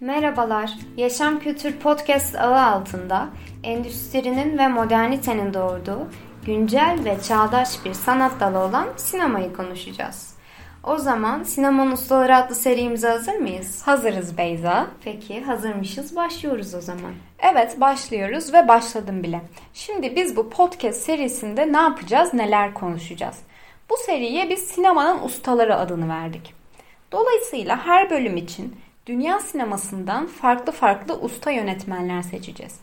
Merhabalar, Yaşam Kültür Podcast ağı altında endüstrinin ve modernitenin doğurduğu güncel ve çağdaş bir sanat dalı olan sinemayı konuşacağız. O zaman Sinemanın Ustaları adlı serimize hazır mıyız? Hazırız Beyza. Peki hazırmışız başlıyoruz o zaman. Evet başlıyoruz ve başladım bile. Şimdi biz bu podcast serisinde ne yapacağız, neler konuşacağız? Bu seriye biz sinemanın ustaları adını verdik. Dolayısıyla her bölüm için dünya sinemasından farklı farklı usta yönetmenler seçeceğiz.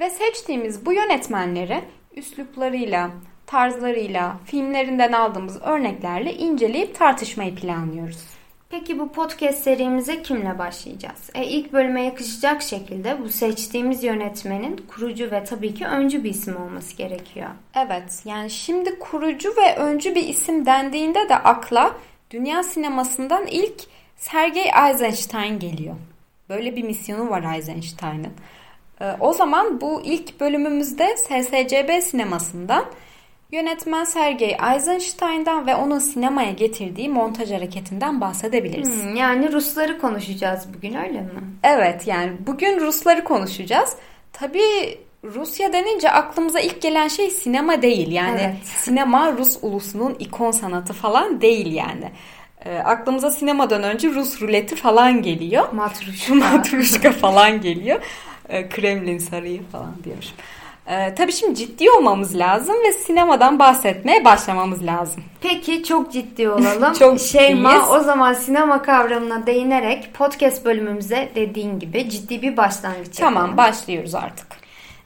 Ve seçtiğimiz bu yönetmenleri üsluplarıyla, tarzlarıyla, filmlerinden aldığımız örneklerle inceleyip tartışmayı planlıyoruz. Peki bu podcast serimize kimle başlayacağız? E, ilk bölüme yakışacak şekilde bu seçtiğimiz yönetmenin kurucu ve tabii ki öncü bir isim olması gerekiyor. Evet yani şimdi kurucu ve öncü bir isim dendiğinde de akla dünya sinemasından ilk Sergey Eisenstein geliyor. Böyle bir misyonu var Eisenstein'ın. Ee, o zaman bu ilk bölümümüzde SSCB sinemasından yönetmen Sergey Eisenstein'dan ve onun sinemaya getirdiği montaj hareketinden bahsedebiliriz. Hmm, yani Rusları konuşacağız bugün öyle mi? Evet yani bugün Rusları konuşacağız. Tabii Rusya denince aklımıza ilk gelen şey sinema değil. Yani evet. sinema Rus ulusunun ikon sanatı falan değil yani. E, aklımıza sinemadan önce Rus ruleti falan geliyor. Matruşka. Matruşka falan geliyor. E, Kremlin Sarayı falan diyoruz. E, tabii şimdi ciddi olmamız lazım ve sinemadan bahsetmeye başlamamız lazım. Peki çok ciddi olalım. çok Şeyma ciddiyiz. o zaman sinema kavramına değinerek podcast bölümümüze dediğin gibi ciddi bir başlangıç Tamam yapalım. başlıyoruz artık.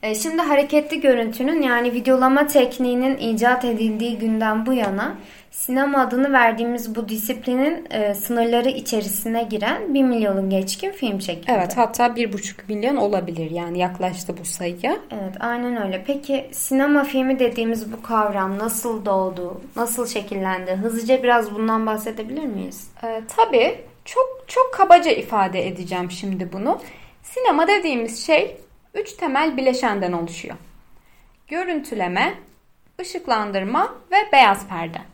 E, şimdi hareketli görüntünün yani videolama tekniğinin icat edildiği günden bu yana Sinema adını verdiğimiz bu disiplinin e, sınırları içerisine giren 1 milyonun geçkin film çekildi. Evet hatta 1,5 milyon olabilir yani yaklaştı bu sayıya. Evet aynen öyle. Peki sinema filmi dediğimiz bu kavram nasıl doğdu, nasıl şekillendi? Hızlıca biraz bundan bahsedebilir miyiz? E, tabii çok çok kabaca ifade edeceğim şimdi bunu. Sinema dediğimiz şey üç temel bileşenden oluşuyor. Görüntüleme, ışıklandırma ve beyaz perde.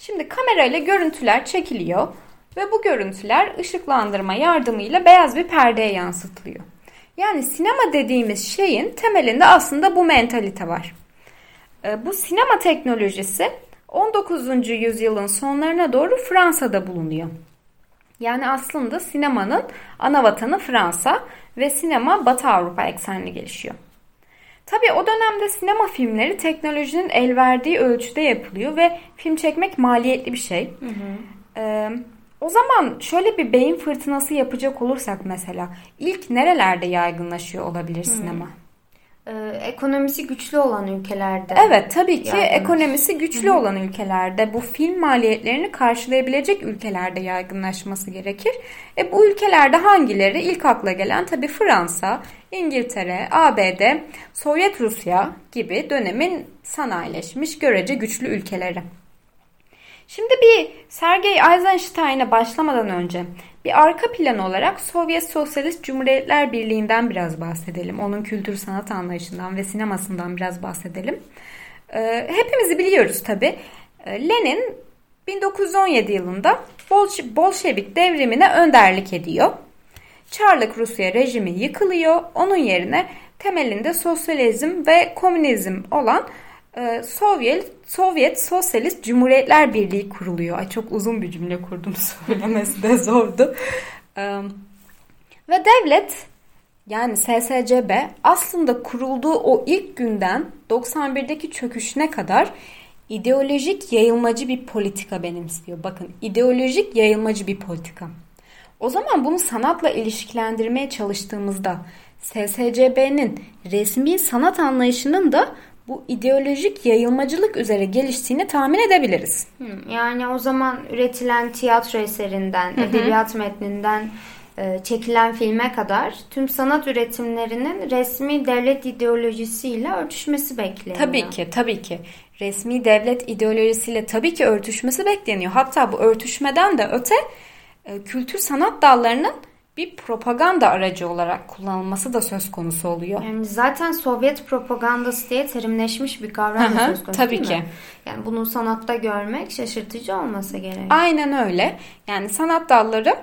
Şimdi kamerayla görüntüler çekiliyor ve bu görüntüler ışıklandırma yardımıyla beyaz bir perdeye yansıtılıyor. Yani sinema dediğimiz şeyin temelinde aslında bu mentalite var. Ee, bu sinema teknolojisi 19. yüzyılın sonlarına doğru Fransa'da bulunuyor. Yani aslında sinemanın ana vatanı Fransa ve sinema Batı Avrupa eksenli gelişiyor. Tabii o dönemde sinema filmleri teknolojinin el verdiği ölçüde yapılıyor ve film çekmek maliyetli bir şey. Hı hı. Ee, o zaman şöyle bir beyin fırtınası yapacak olursak mesela ilk nerelerde yaygınlaşıyor olabilir sinema? Ee, ekonomisi güçlü olan ülkelerde. Evet tabii ki ekonomisi güçlü Hı-hı. olan ülkelerde bu film maliyetlerini karşılayabilecek ülkelerde yaygınlaşması gerekir. E, bu ülkelerde hangileri? İlk akla gelen tabii Fransa, İngiltere, ABD, Sovyet Rusya gibi dönemin sanayileşmiş görece güçlü ülkeleri. Şimdi bir Sergey Eisenstein'a başlamadan önce bir arka plan olarak Sovyet Sosyalist Cumhuriyetler Birliği'nden biraz bahsedelim. Onun kültür sanat anlayışından ve sinemasından biraz bahsedelim. Ee, hepimizi biliyoruz tabi. Ee, Lenin 1917 yılında Bolşevik devrimine önderlik ediyor. Çarlık Rusya rejimi yıkılıyor. Onun yerine temelinde sosyalizm ve komünizm olan Sovyet Sovyet Sosyalist Cumhuriyetler Birliği kuruluyor. Ay çok uzun bir cümle kurdum söylemesi de zordu. E, ve devlet yani SSCB aslında kurulduğu o ilk günden 91'deki çöküşüne kadar ideolojik yayılmacı bir politika benimsiyor. Bakın ideolojik yayılmacı bir politika. O zaman bunu sanatla ilişkilendirmeye çalıştığımızda SSCB'nin resmi sanat anlayışının da bu ideolojik yayılmacılık üzere geliştiğini tahmin edebiliriz. Yani o zaman üretilen tiyatro eserinden, hı hı. edebiyat metninden e, çekilen filme kadar tüm sanat üretimlerinin resmi devlet ideolojisiyle örtüşmesi bekleniyor. Tabii ki, tabii ki. Resmi devlet ideolojisiyle tabii ki örtüşmesi bekleniyor. Hatta bu örtüşmeden de öte e, kültür sanat dallarının bir propaganda aracı olarak kullanılması da söz konusu oluyor. Yani zaten Sovyet propagandası diye terimleşmiş bir kavram da söz konusu Tabii değil ki. Mi? Yani bunu sanatta görmek şaşırtıcı olmasa gerek. Aynen öyle. Yani sanat dalları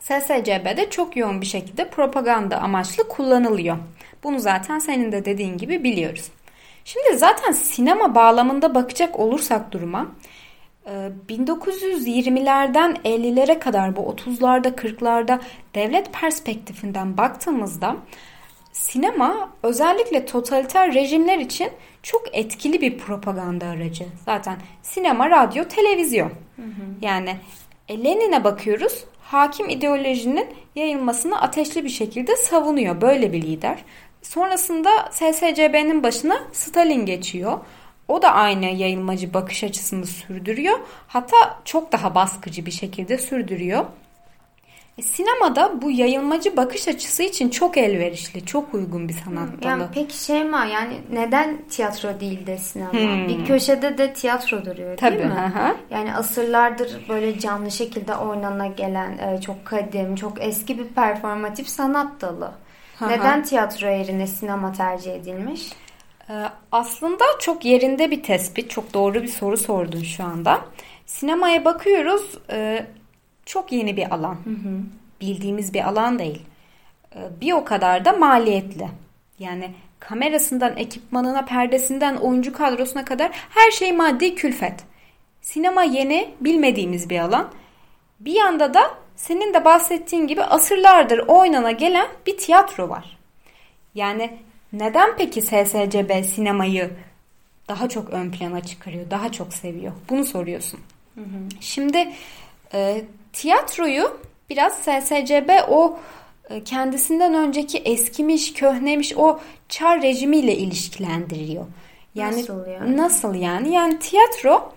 SSCB'de çok yoğun bir şekilde propaganda amaçlı kullanılıyor. Bunu zaten senin de dediğin gibi biliyoruz. Şimdi zaten sinema bağlamında bakacak olursak duruma 1920'lerden e, 50'lere kadar bu 30'larda 40'larda devlet perspektifinden baktığımızda sinema özellikle totaliter rejimler için çok etkili bir propaganda aracı. Zaten sinema, radyo, televizyon. Hı hı. Yani e, Lenin'e bakıyoruz. Hakim ideolojinin yayılmasını ateşli bir şekilde savunuyor. Böyle bir lider. Sonrasında SSCB'nin başına Stalin geçiyor. O da aynı yayılmacı bakış açısını sürdürüyor. Hatta çok daha baskıcı bir şekilde sürdürüyor. E, sinemada bu yayılmacı bakış açısı için çok elverişli, çok uygun bir sanat dalı. Yani peki Şeyma yani neden tiyatro değil de sinema? Hmm. Bir köşede de tiyatro duruyor Tabii, değil mi? Hı. Yani asırlardır böyle canlı şekilde oynana gelen e, çok kadim, çok eski bir performatif sanat dalı. Hı. Neden tiyatro yerine sinema tercih edilmiş? Ee, aslında çok yerinde bir tespit, çok doğru bir soru sordun şu anda. Sinemaya bakıyoruz, e, çok yeni bir alan. Hı hı. Bildiğimiz bir alan değil. Ee, bir o kadar da maliyetli. Yani kamerasından, ekipmanına, perdesinden, oyuncu kadrosuna kadar her şey maddi külfet. Sinema yeni, bilmediğimiz bir alan. Bir yanda da senin de bahsettiğin gibi asırlardır oynana gelen bir tiyatro var. Yani neden peki SSCB sinemayı daha çok ön plana çıkarıyor, daha çok seviyor? Bunu soruyorsun. Hı hı. Şimdi e, tiyatroyu biraz SSCB o e, kendisinden önceki eskimiş, köhnemiş o çar rejimiyle ilişkilendiriyor. Yani nasıl yani? Nasıl yani? Yani tiyatro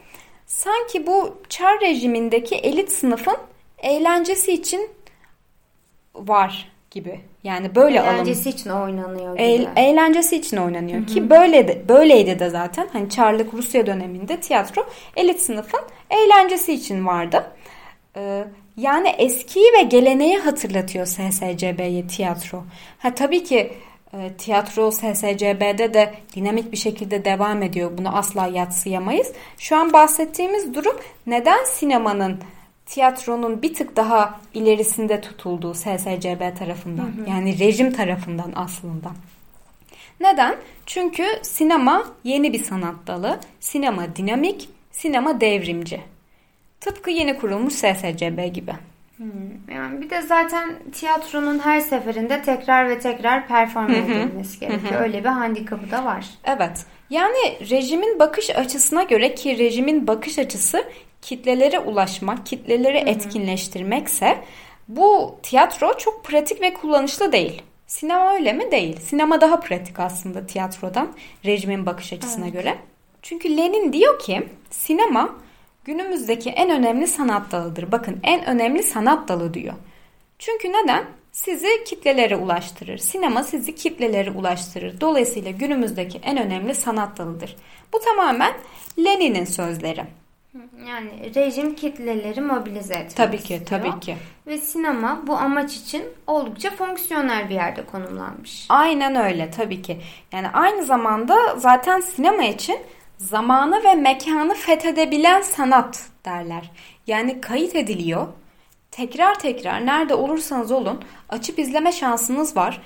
sanki bu çar rejimindeki elit sınıfın eğlencesi için var gibi. Yani böyle eğlencesi alım. için oynanıyor gibi. E, eğlencesi için oynanıyor Hı-hı. ki böyle de böyleydi de zaten. Hani Çarlık Rusya döneminde tiyatro elit sınıfın eğlencesi için vardı. Ee, yani eskiyi ve geleneği hatırlatıyor SSCB'ye tiyatro. Ha tabii ki e, tiyatro SSCB'de de dinamik bir şekilde devam ediyor. Bunu asla yatsıyamayız. Şu an bahsettiğimiz durum neden sinemanın tiyatronun bir tık daha ilerisinde tutulduğu SSCB tarafından. Hı hı. Yani rejim tarafından aslında. Neden? Çünkü sinema yeni bir sanat dalı. Sinema dinamik, sinema devrimci. Tıpkı yeni kurulmuş SSCB gibi. Hmm. Yani bir de zaten tiyatronun her seferinde tekrar ve tekrar perform edilmesi gerekiyor. Öyle bir handikapı da var. Evet. Yani rejimin bakış açısına göre ki rejimin bakış açısı kitlelere ulaşmak, kitleleri etkinleştirmekse bu tiyatro çok pratik ve kullanışlı değil. Sinema öyle mi? Değil. Sinema daha pratik aslında tiyatrodan rejimin bakış açısına evet. göre. Çünkü Lenin diyor ki sinema günümüzdeki en önemli sanat dalıdır. Bakın en önemli sanat dalı diyor. Çünkü neden? Sizi kitlelere ulaştırır. Sinema sizi kitlelere ulaştırır. Dolayısıyla günümüzdeki en önemli sanat dalıdır. Bu tamamen Lenin'in sözleri. Yani rejim kitleleri mobilize etmek Tabii ki, istiyor. tabii ki. Ve sinema bu amaç için oldukça fonksiyonel bir yerde konumlanmış. Aynen öyle tabii ki. Yani aynı zamanda zaten sinema için zamanı ve mekanı fethedebilen sanat derler. Yani kayıt ediliyor. Tekrar tekrar nerede olursanız olun açıp izleme şansınız var.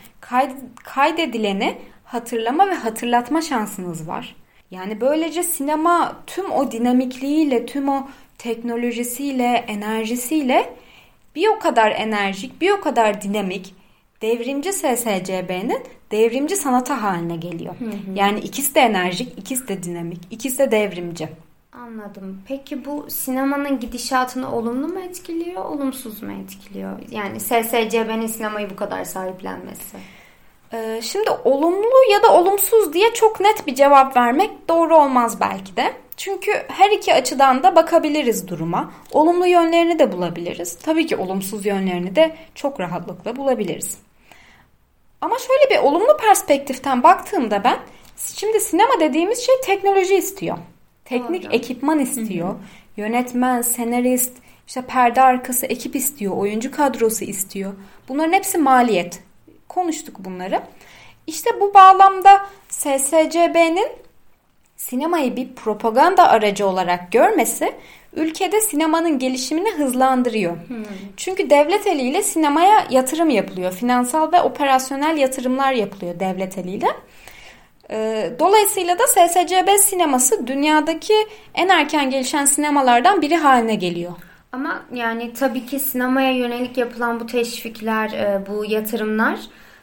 kaydedileni hatırlama ve hatırlatma şansınız var. Yani böylece sinema tüm o dinamikliğiyle, tüm o teknolojisiyle, enerjisiyle bir o kadar enerjik, bir o kadar dinamik, devrimci SSCB'nin devrimci sanata haline geliyor. Hı hı. Yani ikisi de enerjik, ikisi de dinamik, ikisi de devrimci. Anladım. Peki bu sinemanın gidişatını olumlu mu etkiliyor, olumsuz mu etkiliyor? Yani SSCB'nin sinemayı bu kadar sahiplenmesi. Ee, şimdi olumlu ya da olumsuz diye çok net bir cevap vermek doğru olmaz belki de. Çünkü her iki açıdan da bakabiliriz duruma. Olumlu yönlerini de bulabiliriz. Tabii ki olumsuz yönlerini de çok rahatlıkla bulabiliriz. Ama şöyle bir olumlu perspektiften baktığımda ben şimdi sinema dediğimiz şey teknoloji istiyor. Teknik Doğru. ekipman istiyor. Hı hı. Yönetmen, senarist, işte perde arkası ekip istiyor, oyuncu kadrosu istiyor. Bunların hepsi maliyet. Konuştuk bunları. İşte bu bağlamda SSCB'nin sinemayı bir propaganda aracı olarak görmesi ülkede sinemanın gelişimini hızlandırıyor. Hmm. Çünkü devlet eliyle sinemaya yatırım yapılıyor. Finansal ve operasyonel yatırımlar yapılıyor devlet eliyle. Ee, dolayısıyla da SSCB sineması dünyadaki en erken gelişen sinemalardan biri haline geliyor. Ama yani tabii ki sinemaya yönelik yapılan bu teşvikler, e, bu yatırımlar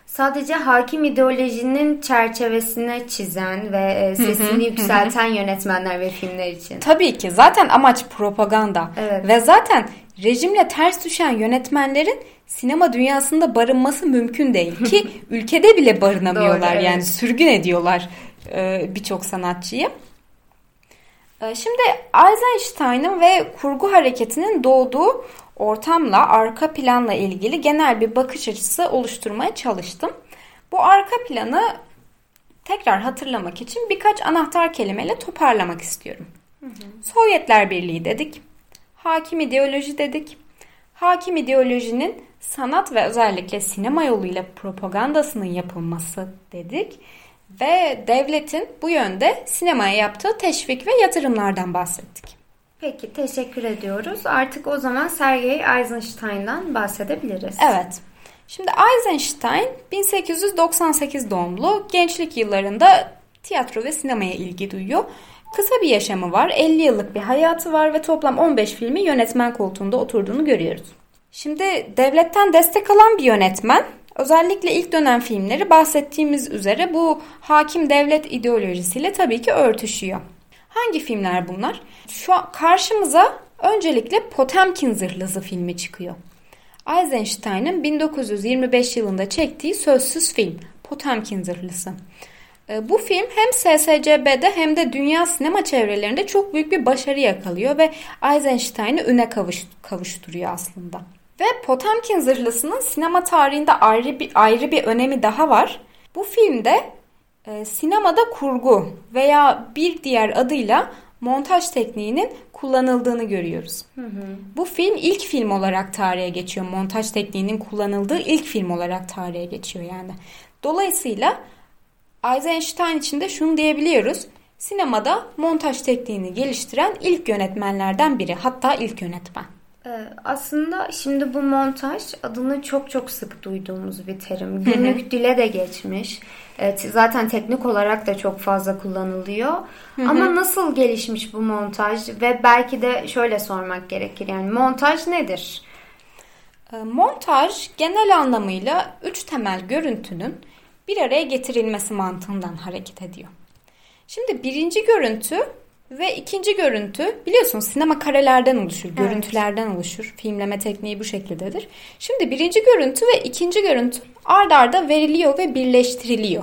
sadece hakim ideolojinin çerçevesine çizen ve e, sesini yükselten yönetmenler ve filmler için. Tabii ki zaten amaç propaganda evet. ve zaten rejimle ters düşen yönetmenlerin sinema dünyasında barınması mümkün değil ki ülkede bile barınamıyorlar Doğru, evet. yani sürgün ediyorlar e, birçok sanatçıyı. E, şimdi Eisenstein'ın ve kurgu hareketinin doğduğu ortamla, arka planla ilgili genel bir bakış açısı oluşturmaya çalıştım. Bu arka planı tekrar hatırlamak için birkaç anahtar kelimeyle toparlamak istiyorum. Hı hı. Sovyetler Birliği dedik. Hakim ideoloji dedik. Hakim ideolojinin sanat ve özellikle sinema yoluyla propagandasının yapılması dedik. Ve devletin bu yönde sinemaya yaptığı teşvik ve yatırımlardan bahsettik. Peki teşekkür ediyoruz. Artık o zaman Sergey Eisenstein'dan bahsedebiliriz. Evet. Şimdi Eisenstein 1898 doğumlu. Gençlik yıllarında tiyatro ve sinemaya ilgi duyuyor. Kısa bir yaşamı var. 50 yıllık bir hayatı var ve toplam 15 filmi yönetmen koltuğunda oturduğunu görüyoruz. Şimdi devletten destek alan bir yönetmen. Özellikle ilk dönem filmleri bahsettiğimiz üzere bu hakim devlet ideolojisiyle tabii ki örtüşüyor. Hangi filmler bunlar? Şu karşımıza öncelikle Potemkin Zırhlısı filmi çıkıyor. Eisenstein'ın 1925 yılında çektiği sözsüz film Potemkin Zırhlısı. Ee, bu film hem SSCB'de hem de dünya sinema çevrelerinde çok büyük bir başarı yakalıyor ve Eisenstein'i üne kavuş, kavuşturuyor aslında. Ve Potemkin Zırhlısı'nın sinema tarihinde ayrı bir, ayrı bir önemi daha var. Bu filmde e, sinemada kurgu veya bir diğer adıyla montaj tekniğinin kullanıldığını görüyoruz. Hı hı. Bu film ilk film olarak tarihe geçiyor. Montaj tekniğinin kullanıldığı ilk film olarak tarihe geçiyor yani. Dolayısıyla Eisenstein için de şunu diyebiliyoruz. Sinemada montaj tekniğini geliştiren ilk yönetmenlerden biri. Hatta ilk yönetmen. Ee, aslında şimdi bu montaj adını çok çok sık duyduğumuz bir terim. Günlük dile de geçmiş. Evet, zaten teknik olarak da çok fazla kullanılıyor. Ama nasıl gelişmiş bu montaj ve belki de şöyle sormak gerekir. Yani montaj nedir? Ee, montaj genel anlamıyla üç temel görüntünün bir araya getirilmesi mantığından hareket ediyor. Şimdi birinci görüntü ve ikinci görüntü biliyorsun sinema karelerden oluşur, evet. görüntülerden oluşur. Filmleme tekniği bu şekildedir. Şimdi birinci görüntü ve ikinci görüntü ard arda veriliyor ve birleştiriliyor.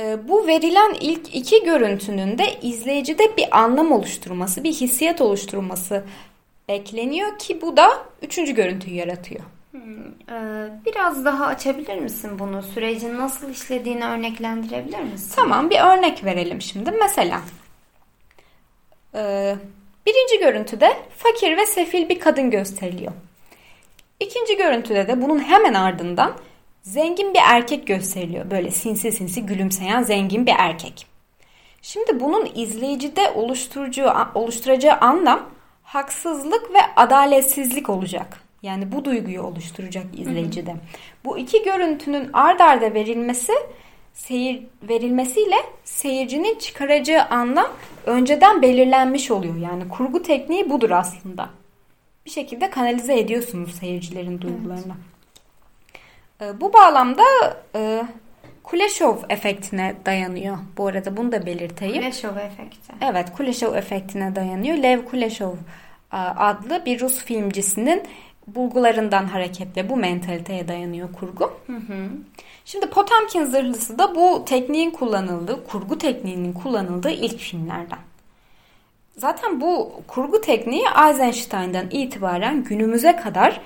Ee, bu verilen ilk iki görüntünün de izleyicide bir anlam oluşturması, bir hissiyat oluşturması bekleniyor ki bu da üçüncü görüntüyü yaratıyor. Hmm, e, biraz daha açabilir misin bunu? Sürecin nasıl işlediğini örneklendirebilir misin? Tamam bir örnek verelim şimdi. Mesela e, birinci görüntüde fakir ve sefil bir kadın gösteriliyor. İkinci görüntüde de bunun hemen ardından zengin bir erkek gösteriliyor. Böyle sinsi sinsi gülümseyen zengin bir erkek. Şimdi bunun izleyicide oluşturacağı, oluşturacağı anlam haksızlık ve adaletsizlik olacak. Yani bu duyguyu oluşturacak izleyicide. Hı hı. Bu iki görüntünün ard arda verilmesi seyir verilmesiyle seyircinin çıkaracağı anlam önceden belirlenmiş oluyor. Yani kurgu tekniği budur aslında. Bir şekilde kanalize ediyorsunuz seyircilerin duygularını. Evet. Bu bağlamda e, Kuleshov efektine dayanıyor. Bu arada bunu da belirteyim. Kuleshov efekti. Evet, Kuleshov efektine dayanıyor. Lev Kuleshov adlı bir Rus filmcisinin bulgularından hareketle bu mentaliteye dayanıyor kurgu. Hı hı. Şimdi Potemkin zırhlısı da bu tekniğin kullanıldığı, kurgu tekniğinin kullanıldığı ilk filmlerden. Zaten bu kurgu tekniği Eisenstein'dan itibaren günümüze kadar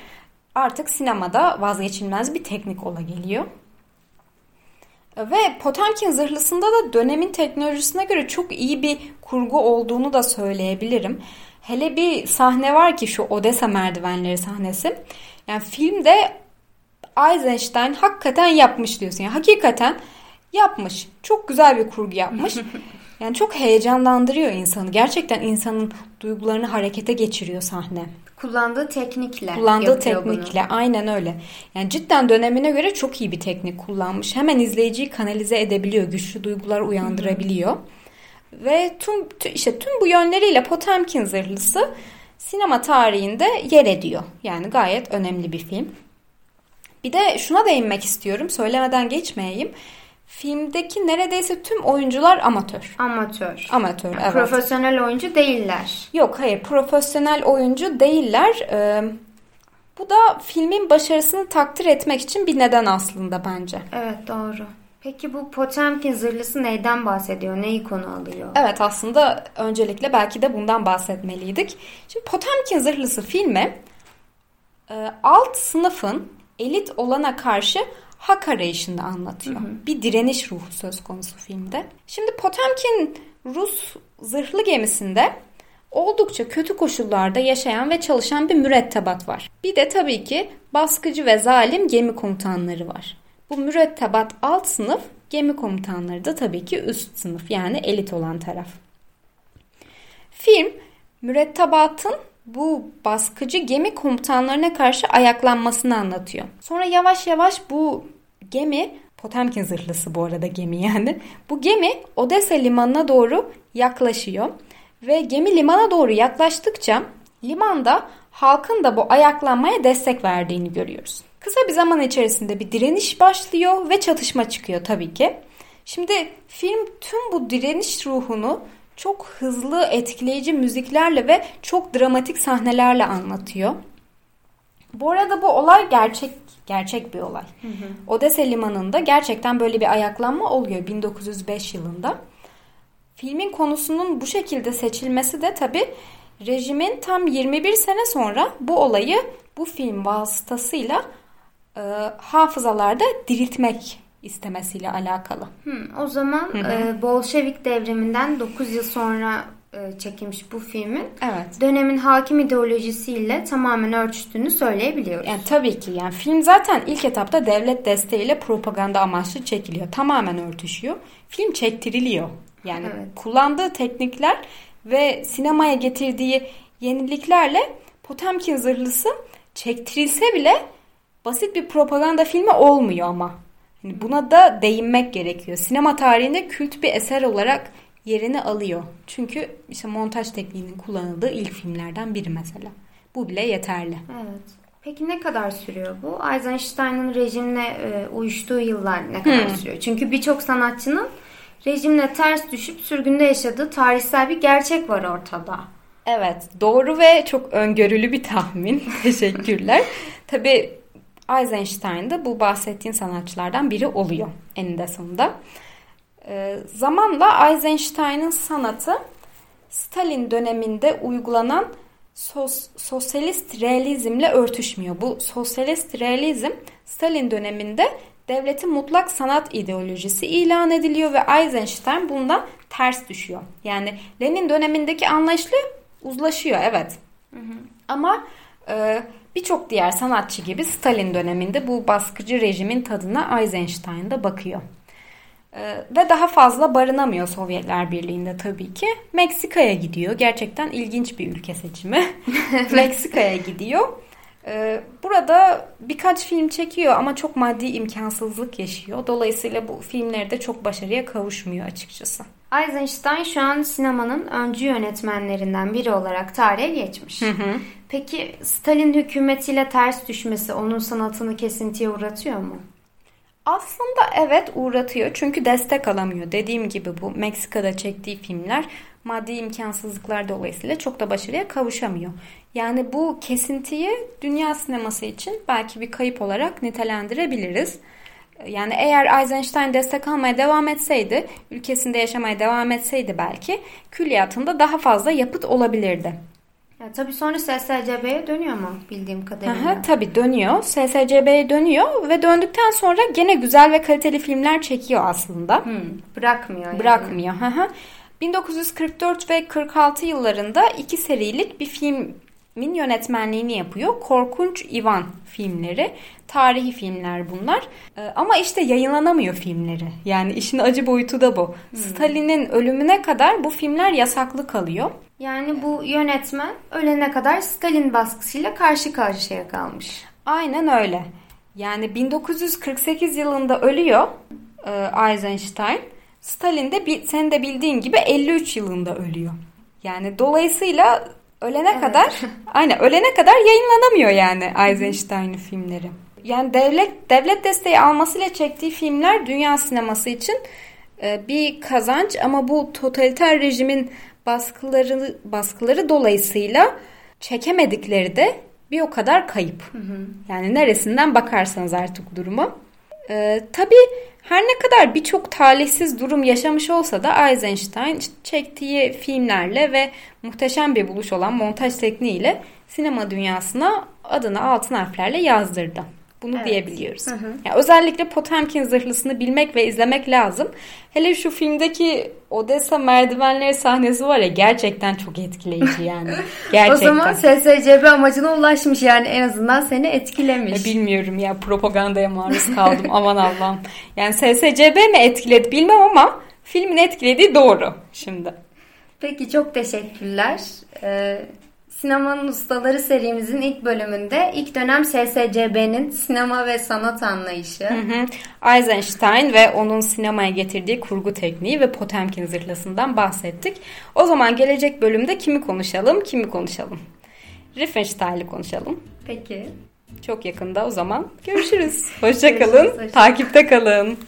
artık sinemada vazgeçilmez bir teknik ola geliyor. Ve Potemkin zırhlısında da dönemin teknolojisine göre çok iyi bir kurgu olduğunu da söyleyebilirim. Hele bir sahne var ki şu Odessa merdivenleri sahnesi. Yani filmde Eisenstein hakikaten yapmış diyorsun. Yani hakikaten yapmış. Çok güzel bir kurgu yapmış. Yani çok heyecanlandırıyor insanı. Gerçekten insanın duygularını harekete geçiriyor sahne. Kullandığı teknikle Kullandığı teknikle bunu. aynen öyle. Yani cidden dönemine göre çok iyi bir teknik kullanmış. Hemen izleyiciyi kanalize edebiliyor. Güçlü duygular uyandırabiliyor. Ve tüm işte tüm bu yönleriyle Potemkin zırhlısı sinema tarihinde yer ediyor. Yani gayet önemli bir film. Bir de şuna değinmek istiyorum. Söylemeden geçmeyeyim. Filmdeki neredeyse tüm oyuncular amatör. Amatör. Amatör, yani evet. Profesyonel oyuncu değiller. Yok hayır profesyonel oyuncu değiller. Ee, bu da filmin başarısını takdir etmek için bir neden aslında bence. Evet doğru. Peki bu Potemkin zırhlısı neyden bahsediyor? Neyi konu alıyor? Evet aslında öncelikle belki de bundan bahsetmeliydik. Şimdi Potemkin zırhlısı filmi e, alt sınıfın elit olana karşı hak arayışında anlatıyor. Hı hı. Bir direniş ruhu söz konusu filmde. Şimdi Potemkin Rus zırhlı gemisinde oldukça kötü koşullarda yaşayan ve çalışan bir mürettebat var. Bir de tabii ki baskıcı ve zalim gemi komutanları var. Bu mürettebat alt sınıf, gemi komutanları da tabii ki üst sınıf yani elit olan taraf. Film mürettebatın bu baskıcı gemi komutanlarına karşı ayaklanmasını anlatıyor. Sonra yavaş yavaş bu gemi Potemkin zırhlısı bu arada gemi yani. Bu gemi Odessa limanına doğru yaklaşıyor. Ve gemi limana doğru yaklaştıkça limanda halkın da bu ayaklanmaya destek verdiğini görüyoruz. Kısa bir zaman içerisinde bir direniş başlıyor ve çatışma çıkıyor tabii ki. Şimdi film tüm bu direniş ruhunu çok hızlı, etkileyici müziklerle ve çok dramatik sahnelerle anlatıyor. Bu arada bu olay gerçek gerçek bir olay. Hı hı. Odessa limanında gerçekten böyle bir ayaklanma oluyor 1905 yılında. Filmin konusunun bu şekilde seçilmesi de tabi rejimin tam 21 sene sonra bu olayı bu film vasıtasıyla e, hafızalarda diriltmek istemesiyle alakalı. Hı, o zaman hı hı. E, Bolşevik devriminden 9 yıl sonra e, çekilmiş bu filmin evet. dönemin hakim ideolojisiyle tamamen örtüştüğünü söyleyebiliyoruz. Yani tabii ki yani film zaten ilk etapta devlet desteğiyle propaganda amaçlı çekiliyor. Tamamen örtüşüyor. Film çektiriliyor. Yani evet. kullandığı teknikler ve sinemaya getirdiği yeniliklerle Potemkin zırhlısı çektirilse bile basit bir propaganda filmi olmuyor ama. Yani buna da değinmek gerekiyor. Sinema tarihinde kült bir eser olarak yerini alıyor. Çünkü işte montaj tekniğinin kullanıldığı ilk filmlerden biri mesela. Bu bile yeterli. Evet. Peki ne kadar sürüyor bu? Eisenstein'ın rejimle e, uyuştuğu yıllar ne kadar hmm. sürüyor? Çünkü birçok sanatçının rejimle ters düşüp sürgünde yaşadığı tarihsel bir gerçek var ortada. Evet, doğru ve çok öngörülü bir tahmin. Teşekkürler. Tabii Eisenstein de bu bahsettiğin sanatçılardan biri oluyor eninde sonunda. Ee, zamanla Eisenstein'ın sanatı Stalin döneminde uygulanan sos, sosyalist realizmle örtüşmüyor. Bu sosyalist realizm Stalin döneminde devletin mutlak sanat ideolojisi ilan ediliyor ve Eisenstein bundan ters düşüyor. Yani Lenin dönemindeki anlayışla uzlaşıyor evet. Hı hı. Ama e, birçok diğer sanatçı gibi Stalin döneminde bu baskıcı rejimin tadına Eisenstein de bakıyor. Ee, ve daha fazla barınamıyor Sovyetler Birliği'nde tabii ki. Meksika'ya gidiyor. Gerçekten ilginç bir ülke seçimi. Meksika'ya gidiyor. Ee, burada birkaç film çekiyor ama çok maddi imkansızlık yaşıyor. Dolayısıyla bu filmleri de çok başarıya kavuşmuyor açıkçası. Eisenstein şu an sinemanın öncü yönetmenlerinden biri olarak tarihe geçmiş. Hı hı. Peki Stalin hükümetiyle ters düşmesi onun sanatını kesintiye uğratıyor mu? Aslında evet uğratıyor çünkü destek alamıyor. Dediğim gibi bu Meksika'da çektiği filmler maddi imkansızlıklar dolayısıyla çok da başarıya kavuşamıyor. Yani bu kesintiyi dünya sineması için belki bir kayıp olarak nitelendirebiliriz. Yani eğer Eisenstein destek almaya devam etseydi, ülkesinde yaşamaya devam etseydi belki külliyatında daha fazla yapıt olabilirdi. Ya, tabii sonra SSCB'ye dönüyor mu bildiğim kadarıyla? Aha, tabii dönüyor. SSCB'ye dönüyor ve döndükten sonra gene güzel ve kaliteli filmler çekiyor aslında. Hmm, bırakmıyor yani. Bırakmıyor. Aha. 1944 ve 46 yıllarında iki serilik bir film Min yönetmenliğini yapıyor. Korkunç Ivan filmleri. Tarihi filmler bunlar. Ee, ama işte yayınlanamıyor filmleri. Yani işin acı boyutu da bu. Hmm. Stalin'in ölümüne kadar bu filmler yasaklı kalıyor. Yani bu yönetmen ölene kadar Stalin baskısıyla karşı karşıya kalmış. Aynen öyle. Yani 1948 yılında ölüyor e, Eisenstein. Stalin de senin de bildiğin gibi 53 yılında ölüyor. Yani dolayısıyla ölene evet. kadar aynen ölene kadar yayınlanamıyor yani Eisenstein'in filmleri. Yani devlet devlet desteği almasıyla çektiği filmler dünya sineması için e, bir kazanç ama bu totaliter rejimin baskıları baskıları dolayısıyla çekemedikleri de bir o kadar kayıp. Hı hı. Yani neresinden bakarsanız artık duruma. Ee, tabii her ne kadar birçok talihsiz durum yaşamış olsa da Eisenstein çektiği filmlerle ve muhteşem bir buluş olan montaj tekniğiyle sinema dünyasına adını altın harflerle yazdırdı. Bunu evet. diyebiliyoruz. Hı hı. Yani özellikle Potemkin zırhlısını bilmek ve izlemek lazım. Hele şu filmdeki Odessa merdivenleri sahnesi var ya gerçekten çok etkileyici yani. Gerçekten. o zaman SSCB amacına ulaşmış yani en azından seni etkilemiş. Ya bilmiyorum ya propagandaya maruz kaldım aman Allah'ım. Yani SSCB mi etkiledi bilmem ama filmin etkilediği doğru şimdi. Peki çok teşekkürler. Ee, Sinemanın Ustaları serimizin ilk bölümünde ilk dönem SSCB'nin sinema ve sanat anlayışı. Hı hı. Eisenstein ve onun sinemaya getirdiği kurgu tekniği ve Potemkin zırhlasından bahsettik. O zaman gelecek bölümde kimi konuşalım, kimi konuşalım? Riefenstahl'i konuşalım. Peki. Çok yakında o zaman görüşürüz. Hoşçakalın. Hoşça Takipte kalın.